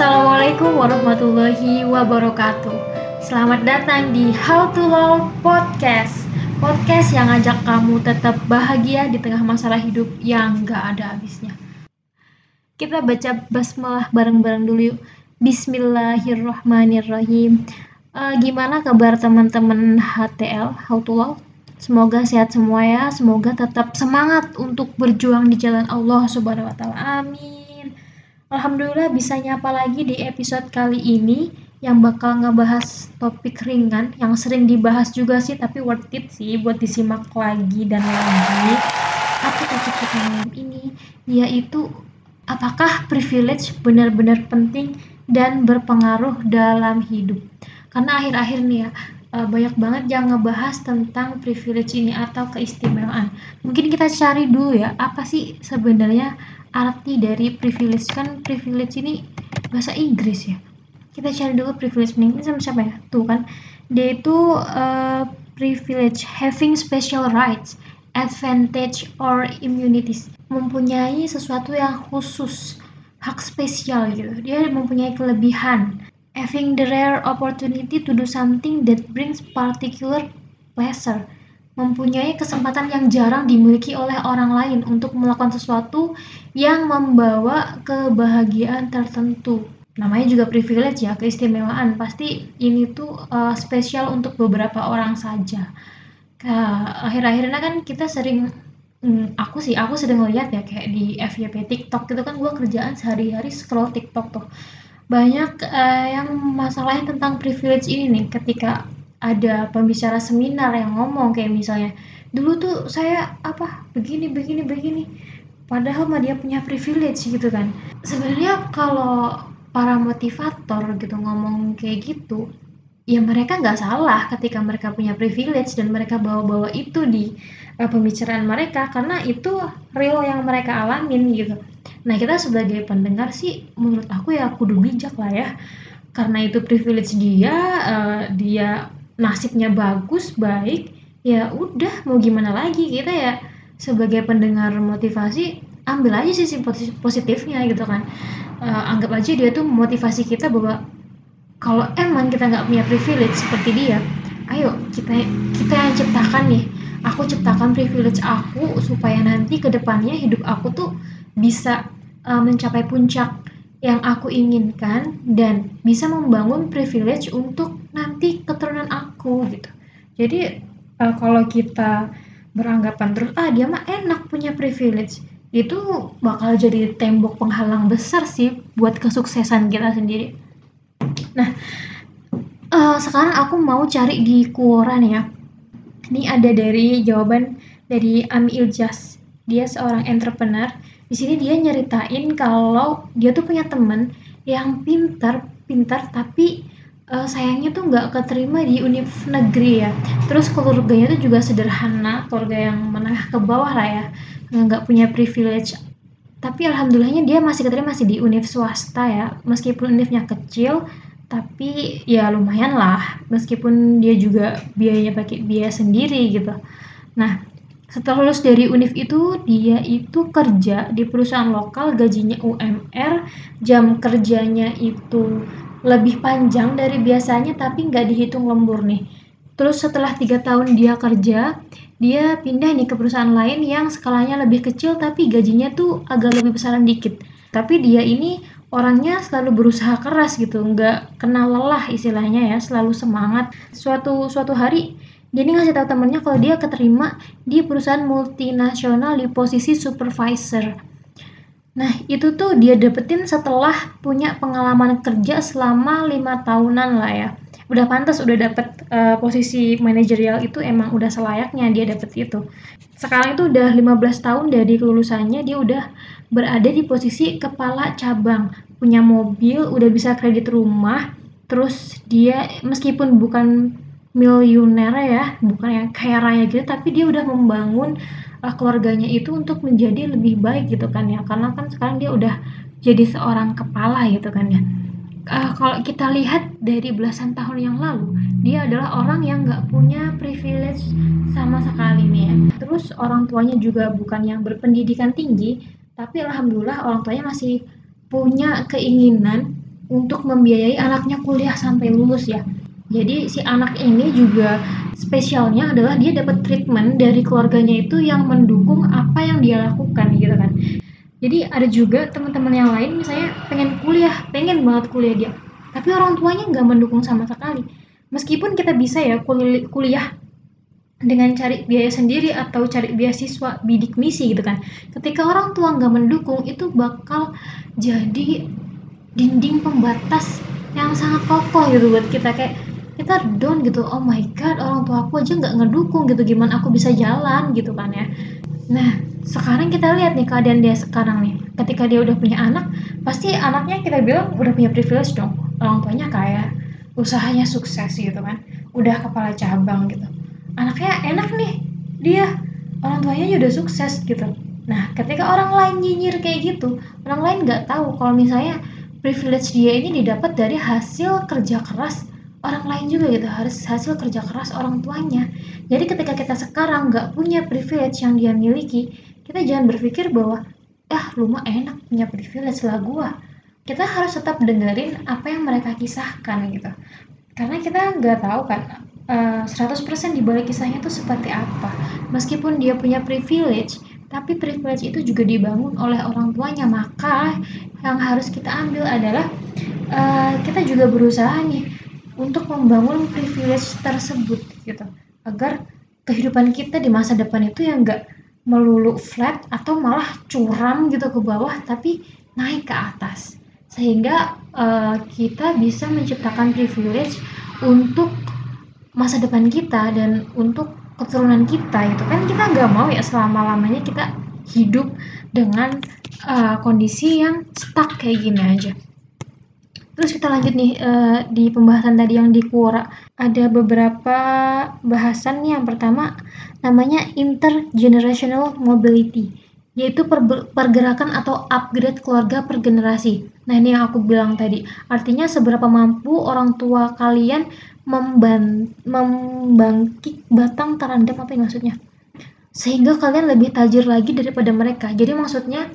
Assalamualaikum warahmatullahi wabarakatuh. Selamat datang di How to Love Podcast. Podcast yang ngajak kamu tetap bahagia di tengah masalah hidup yang gak ada habisnya. Kita baca basmalah bareng-bareng dulu yuk. Bismillahirrahmanirrahim. Uh, gimana kabar teman-teman HTL How to Love? Semoga sehat semua ya. Semoga tetap semangat untuk berjuang di jalan Allah Subhanahu wa taala. Amin. Alhamdulillah bisa nyapa lagi di episode kali ini yang bakal ngebahas topik ringan yang sering dibahas juga sih tapi worth it sih buat disimak lagi dan lagi. Apa topik kita malam ini? Yaitu apakah privilege benar-benar penting dan berpengaruh dalam hidup? Karena akhir-akhir nih ya eh, banyak banget yang ngebahas tentang privilege ini atau keistimewaan. Mungkin kita cari dulu ya, apa sih sebenarnya arti dari privilege. Kan privilege ini bahasa Inggris ya. Kita cari dulu privilege ini sama siapa ya? Tuh kan. Dia itu uh, privilege having special rights advantage or immunities. Mempunyai sesuatu yang khusus hak spesial gitu. Dia mempunyai kelebihan. Having the rare opportunity to do something that brings particular pleasure mempunyai kesempatan yang jarang dimiliki oleh orang lain untuk melakukan sesuatu yang membawa kebahagiaan tertentu. Namanya juga privilege ya, keistimewaan. Pasti ini tuh uh, spesial untuk beberapa orang saja. Akhir-akhir ini kan kita sering hmm, aku sih aku sering lihat ya kayak di FYP TikTok itu kan gue kerjaan sehari-hari scroll TikTok tuh banyak uh, yang masalahnya tentang privilege ini nih ketika ada pembicara seminar yang ngomong kayak misalnya dulu tuh saya apa begini begini begini. Padahal mah dia punya privilege gitu kan. Sebenarnya kalau para motivator gitu ngomong kayak gitu ya mereka nggak salah ketika mereka punya privilege dan mereka bawa-bawa itu di uh, pembicaraan mereka karena itu real yang mereka alamin gitu. Nah kita sebagai pendengar sih menurut aku ya kudu bijak lah ya. Karena itu privilege dia uh, dia nasibnya bagus baik ya udah mau gimana lagi kita ya. Sebagai pendengar motivasi ambil aja sih positifnya gitu kan. Uh, anggap aja dia tuh motivasi kita bahwa kalau emang kita nggak punya privilege seperti dia ayo kita kita yang ciptakan nih. Aku ciptakan privilege aku supaya nanti ke depannya hidup aku tuh bisa uh, mencapai puncak yang aku inginkan dan bisa membangun privilege untuk nanti keturunan aku gitu. Jadi uh, kalau kita beranggapan terus ah dia mah enak punya privilege itu bakal jadi tembok penghalang besar sih buat kesuksesan kita sendiri. Nah, uh, sekarang aku mau cari di Quora nih ya. Ini ada dari jawaban dari Ami Iljaz. Dia seorang entrepreneur di sini dia nyeritain kalau dia tuh punya temen yang pintar pintar tapi uh, sayangnya tuh nggak keterima di univ negeri ya. Terus keluarganya tuh juga sederhana keluarga yang menengah ke bawah lah ya. Nggak punya privilege. Tapi alhamdulillahnya dia masih keterima masih di univ swasta ya. Meskipun univnya kecil tapi ya lumayan lah. Meskipun dia juga biayanya pakai biaya sendiri gitu. Nah setelah lulus dari univ itu dia itu kerja di perusahaan lokal gajinya UMR jam kerjanya itu lebih panjang dari biasanya tapi nggak dihitung lembur nih. Terus setelah tiga tahun dia kerja dia pindah nih ke perusahaan lain yang skalanya lebih kecil tapi gajinya tuh agak lebih besaran dikit. Tapi dia ini orangnya selalu berusaha keras gitu nggak kenal lelah istilahnya ya selalu semangat. Suatu suatu hari jadi ngasih tahu temennya kalau dia keterima di perusahaan multinasional di posisi supervisor. Nah itu tuh dia dapetin setelah punya pengalaman kerja selama lima tahunan lah ya. Udah pantas udah dapet uh, posisi manajerial itu emang udah selayaknya dia dapet itu. Sekarang itu udah 15 tahun dari kelulusannya dia udah berada di posisi kepala cabang. Punya mobil, udah bisa kredit rumah, terus dia meskipun bukan miliuner ya bukan yang kaya raya gitu tapi dia udah membangun keluarganya itu untuk menjadi lebih baik gitu kan ya. Karena kan sekarang dia udah jadi seorang kepala gitu kan ya. Uh, kalau kita lihat dari belasan tahun yang lalu dia adalah orang yang nggak punya privilege sama sekali nih ya. Terus orang tuanya juga bukan yang berpendidikan tinggi tapi alhamdulillah orang tuanya masih punya keinginan untuk membiayai anaknya kuliah sampai lulus ya jadi si anak ini juga spesialnya adalah dia dapat treatment dari keluarganya itu yang mendukung apa yang dia lakukan gitu kan. Jadi ada juga teman-teman yang lain misalnya pengen kuliah pengen banget kuliah dia tapi orang tuanya nggak mendukung sama sekali. Meskipun kita bisa ya kuliah dengan cari biaya sendiri atau cari beasiswa bidik misi gitu kan. Ketika orang tua nggak mendukung itu bakal jadi dinding pembatas yang sangat kokoh gitu buat kita kayak kita down gitu. Oh my god orang tua aku aja nggak ngedukung gitu gimana aku bisa jalan gitu kan ya. Nah sekarang kita lihat nih keadaan dia sekarang nih. Ketika dia udah punya anak pasti anaknya kita bilang udah punya privilege dong. Orang tuanya kaya usahanya sukses gitu kan. Udah kepala cabang gitu. Anaknya enak nih dia. Orang tuanya juga udah sukses gitu. Nah ketika orang lain nyinyir kayak gitu orang lain nggak tahu kalau misalnya privilege dia ini didapat dari hasil kerja keras orang lain juga gitu harus hasil kerja keras orang tuanya jadi ketika kita sekarang nggak punya privilege yang dia miliki kita jangan berpikir bahwa ah lu mah enak punya privilege lah gua kita harus tetap dengerin apa yang mereka kisahkan gitu karena kita nggak tahu kan 100% eh, di balik kisahnya itu seperti apa. Meskipun dia punya privilege, tapi privilege itu juga dibangun oleh orang tuanya. Maka yang harus kita ambil adalah uh, kita juga berusaha nih untuk membangun privilege tersebut gitu, agar kehidupan kita di masa depan itu yang enggak melulu flat atau malah curam gitu ke bawah, tapi naik ke atas, sehingga uh, kita bisa menciptakan privilege untuk masa depan kita dan untuk keturunan kita itu kan. Kita nggak mau ya selama lamanya kita hidup dengan uh, kondisi yang stuck kayak gini aja. Terus kita lanjut nih uh, di pembahasan tadi yang di Quora ada beberapa bahasan nih yang pertama namanya intergenerational mobility yaitu pergerakan atau upgrade keluarga per generasi. Nah, ini yang aku bilang tadi. Artinya seberapa mampu orang tua kalian memban membangkit batang terhadap apa yang maksudnya sehingga kalian lebih tajir lagi daripada mereka jadi maksudnya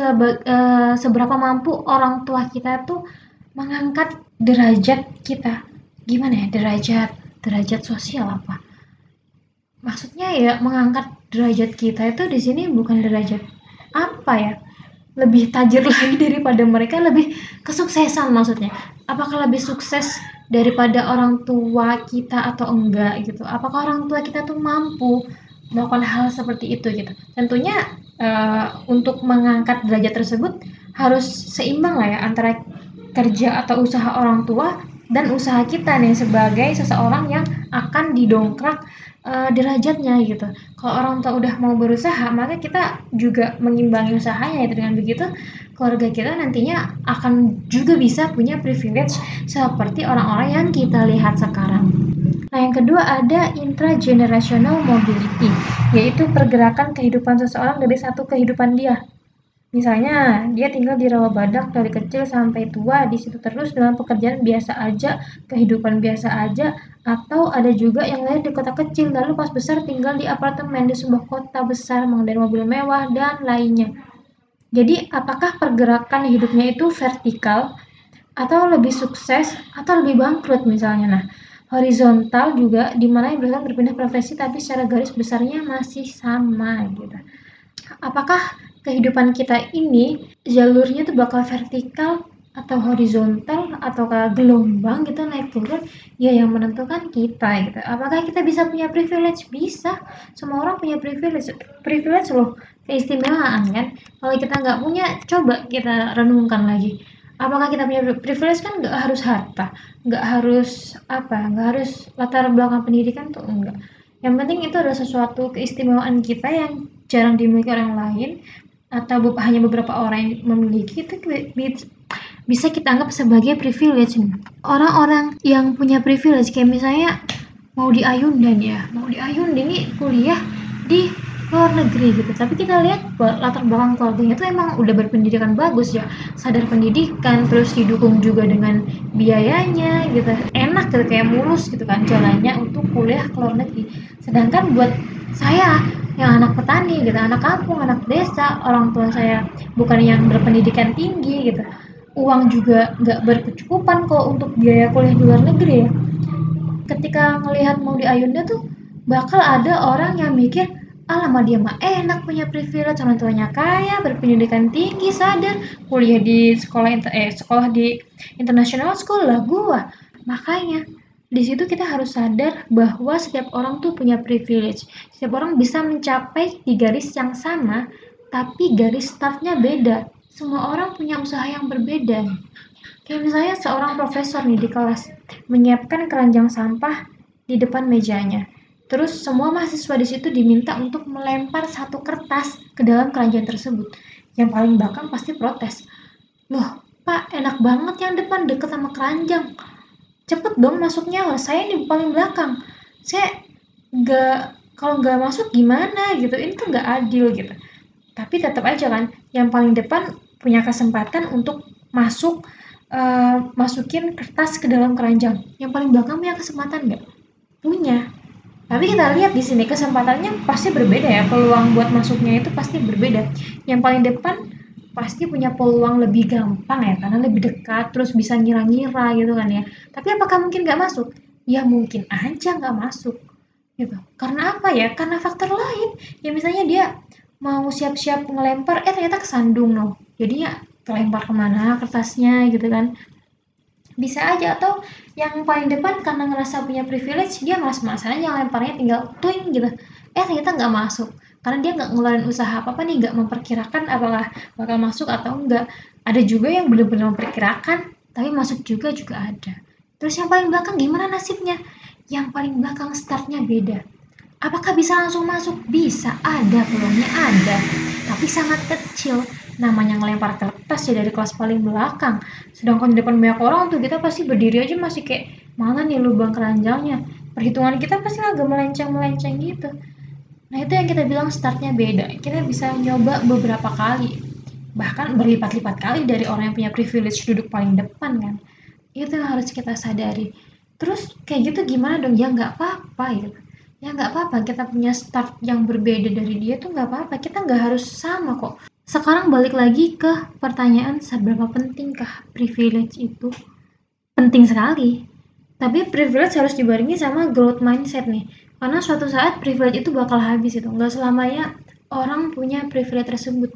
sebe, uh, seberapa mampu orang tua kita tuh mengangkat derajat kita. Gimana ya? Derajat derajat sosial apa? Maksudnya ya mengangkat derajat kita itu di sini bukan derajat apa ya? Lebih tajir lagi daripada mereka lebih kesuksesan maksudnya. Apakah lebih sukses daripada orang tua kita atau enggak gitu? Apakah orang tua kita tuh mampu melakukan hal seperti itu gitu tentunya uh, untuk mengangkat derajat tersebut harus seimbang lah ya antara kerja atau usaha orang tua dan usaha kita nih sebagai seseorang yang akan didongkrak uh, derajatnya gitu. Kalau orang tua udah mau berusaha, maka kita juga mengimbangi usahanya ya dengan begitu keluarga kita nantinya akan juga bisa punya privilege seperti orang-orang yang kita lihat sekarang. Nah, yang kedua ada intragenerational mobility, yaitu pergerakan kehidupan seseorang dari satu kehidupan dia. Misalnya, dia tinggal di rawa badak dari kecil sampai tua di situ terus dengan pekerjaan biasa aja, kehidupan biasa aja, atau ada juga yang lain di kota kecil lalu pas besar tinggal di apartemen di sebuah kota besar mengendarai mobil mewah dan lainnya. Jadi apakah pergerakan hidupnya itu vertikal atau lebih sukses atau lebih bangkrut misalnya. Nah, horizontal juga di mana yang mereka berpindah profesi tapi secara garis besarnya masih sama gitu. Apakah kehidupan kita ini jalurnya itu bakal vertikal atau horizontal atau gelombang gitu naik turun? Ya yang menentukan kita gitu. Apakah kita bisa punya privilege? Bisa. Semua orang punya privilege. Privilege loh keistimewaan kan? Kalau kita nggak punya coba kita renungkan lagi apakah kita punya privilege kan nggak harus harta nggak harus apa nggak harus latar belakang pendidikan tuh enggak yang penting itu adalah sesuatu keistimewaan kita yang jarang dimiliki orang lain atau hanya beberapa orang yang memiliki itu bisa kita anggap sebagai privilege. Orang-orang yang punya privilege kayak misalnya mau di Ayundan ya mau di Ayundan ini kuliah di luar negeri gitu. Tapi kita lihat latar belakang keluarganya itu emang udah berpendidikan bagus ya. Sadar pendidikan terus didukung juga dengan biayanya gitu. Enak gitu kayak mulus gitu kan jalannya untuk kuliah ke luar negeri. Sedangkan buat saya yang anak petani gitu anak kampung anak desa orang tua saya bukan yang berpendidikan tinggi gitu. Uang juga nggak berkecukupan kok untuk biaya kuliah di luar negeri ya. Ketika ngelihat mau di Ayunda tuh bakal ada orang yang mikir alamak dia mah enak punya privilege. Orang tuanya kaya berpendidikan tinggi sadar. Kuliah di sekolah eh sekolah di international school lah gua. Makanya di situ kita harus sadar bahwa setiap orang tuh punya privilege. Setiap orang bisa mencapai di garis yang sama tapi garis startnya beda. Semua orang punya usaha yang berbeda. Kayak misalnya seorang profesor nih di kelas menyiapkan keranjang sampah di depan mejanya. Terus semua mahasiswa di situ diminta untuk melempar satu kertas ke dalam keranjang tersebut. Yang paling belakang pasti protes. Loh, Pak, enak banget yang depan deket sama keranjang. Cepet dong masuknya, loh. saya di paling belakang. Saya nggak kalau nggak masuk gimana gitu, ini tuh nggak adil gitu. Tapi tetap aja kan, yang paling depan punya kesempatan untuk masuk uh, masukin kertas ke dalam keranjang. Yang paling belakang punya kesempatan nggak? Punya. Tapi kita lihat di sini kesempatannya pasti berbeda ya. Peluang buat masuknya itu pasti berbeda. Yang paling depan pasti punya peluang lebih gampang ya karena lebih dekat terus bisa ngira-ngira gitu kan ya. Tapi apakah mungkin nggak masuk? Ya mungkin aja nggak masuk gitu. Karena apa ya? Karena faktor lain. Ya misalnya dia mau siap-siap ngelempar, eh ternyata kesandung loh jadinya kelempar ke mana kertasnya gitu kan bisa aja atau yang paling depan karena ngerasa punya privilege dia malas-malasan aja lemparnya tinggal twing gitu. Eh ternyata nggak masuk. Karena dia nggak ngeluarin usaha apa apa nih nggak memperkirakan apakah bakal masuk atau enggak ada juga yang benar-benar memperkirakan tapi masuk juga juga ada. Terus yang paling belakang gimana nasibnya? Yang paling belakang startnya beda. Apakah bisa langsung masuk? Bisa. Ada peluangnya ada tapi sangat kecil. Namanya ngelempar kertas ya dari kelas paling belakang. Sedangkan di depan banyak orang tuh kita pasti berdiri aja masih kayak mana nih lubang keranjangnya? Perhitungan kita pasti agak melenceng-melenceng gitu. Nah itu yang kita bilang startnya beda. Kita bisa nyoba beberapa kali. Bahkan berlipat-lipat kali dari orang yang punya privilege duduk paling depan kan. Itu yang harus kita sadari. Terus kayak gitu gimana dong? Ya nggak apa-apa gitu. ya nggak apa-apa kita punya start yang berbeda dari dia tuh nggak apa-apa kita nggak harus sama kok sekarang balik lagi ke pertanyaan seberapa pentingkah privilege itu? Penting sekali. Tapi privilege harus dibarengi sama growth mindset nih. Karena suatu saat privilege itu bakal habis itu. Nggak selamanya orang punya privilege tersebut.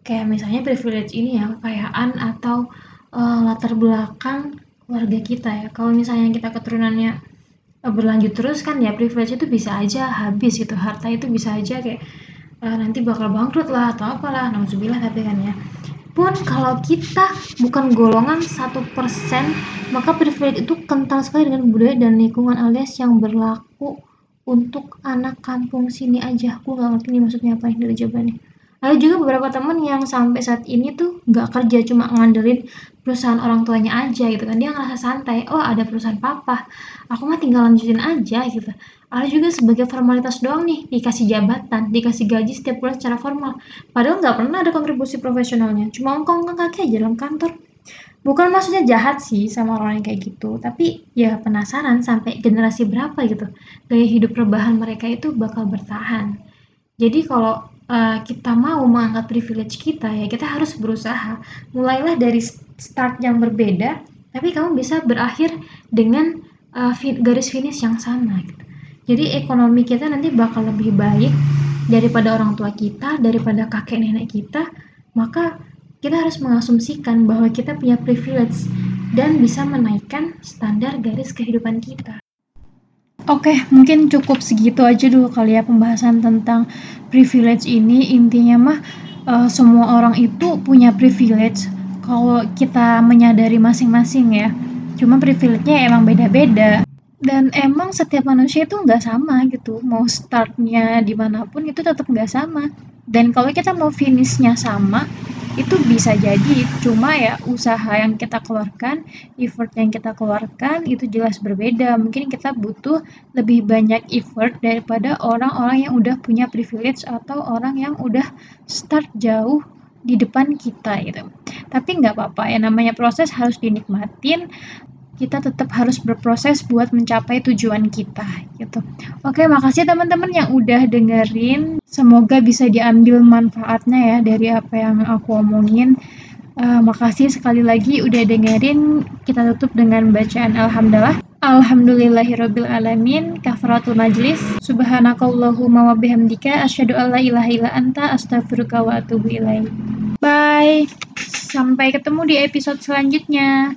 Kayak misalnya privilege ini ya, kekayaan atau uh, latar belakang keluarga kita ya. Kalau misalnya kita keturunannya berlanjut terus kan ya privilege itu bisa aja habis gitu. Harta itu bisa aja kayak uh, nanti bakal bangkrut lah atau apalah nauzubillah tapi kan ya. Pun kalau kita bukan golongan satu persen maka privilege itu kental sekali dengan budaya dan lingkungan alias yang berlaku untuk anak kampung sini aja. Aku nggak ngerti nih maksudnya apa yang dari jawabannya ada juga beberapa temen yang sampai saat ini tuh nggak kerja cuma ngandelin perusahaan orang tuanya aja gitu kan. Dia ngerasa santai oh ada perusahaan papa aku mah tinggal lanjutin aja gitu. Ada juga sebagai formalitas doang nih dikasih jabatan dikasih gaji setiap bulan secara formal. Padahal nggak pernah ada kontribusi profesionalnya cuma ongkong kaki aja dalam kantor. Bukan maksudnya jahat sih sama orang yang kayak gitu tapi ya penasaran sampai generasi berapa gitu gaya hidup rebahan mereka itu bakal bertahan. Jadi kalau uh, kita mau mengangkat privilege kita ya kita harus berusaha mulailah dari start yang berbeda tapi kamu bisa berakhir dengan uh, garis finish yang sama gitu. jadi ekonomi kita nanti bakal lebih baik daripada orang tua kita daripada kakek nenek kita maka kita harus mengasumsikan bahwa kita punya privilege dan bisa menaikkan standar garis kehidupan kita Oke, mungkin cukup segitu aja dulu kali ya pembahasan tentang privilege ini. Intinya mah uh, semua orang itu punya privilege kalau kita menyadari masing-masing ya. Cuma privilege-nya emang beda-beda. Dan emang setiap manusia itu nggak sama gitu. Mau startnya di mana pun itu tetap nggak sama. Dan kalau kita mau finishnya sama, itu bisa jadi cuma ya usaha yang kita keluarkan effort yang kita keluarkan itu jelas berbeda. Mungkin kita butuh lebih banyak effort daripada orang-orang yang udah punya privilege atau orang yang udah start jauh di depan kita gitu. Tapi nggak apa-apa ya namanya proses harus dinikmatin kita tetap harus berproses buat mencapai tujuan kita gitu. Oke, makasih teman-teman yang udah dengerin. Semoga bisa diambil manfaatnya ya dari apa yang aku omongin. Uh, makasih sekali lagi udah dengerin. Kita tutup dengan bacaan Alhamdulillah. Alhamdulillahirabbil alamin. Kafaratul majlis. Subhanakallahumma wa bihamdika asyhadu an la ilaha illa anta astaghfiruka wa atubu ilaik. Bye. Sampai ketemu di episode selanjutnya.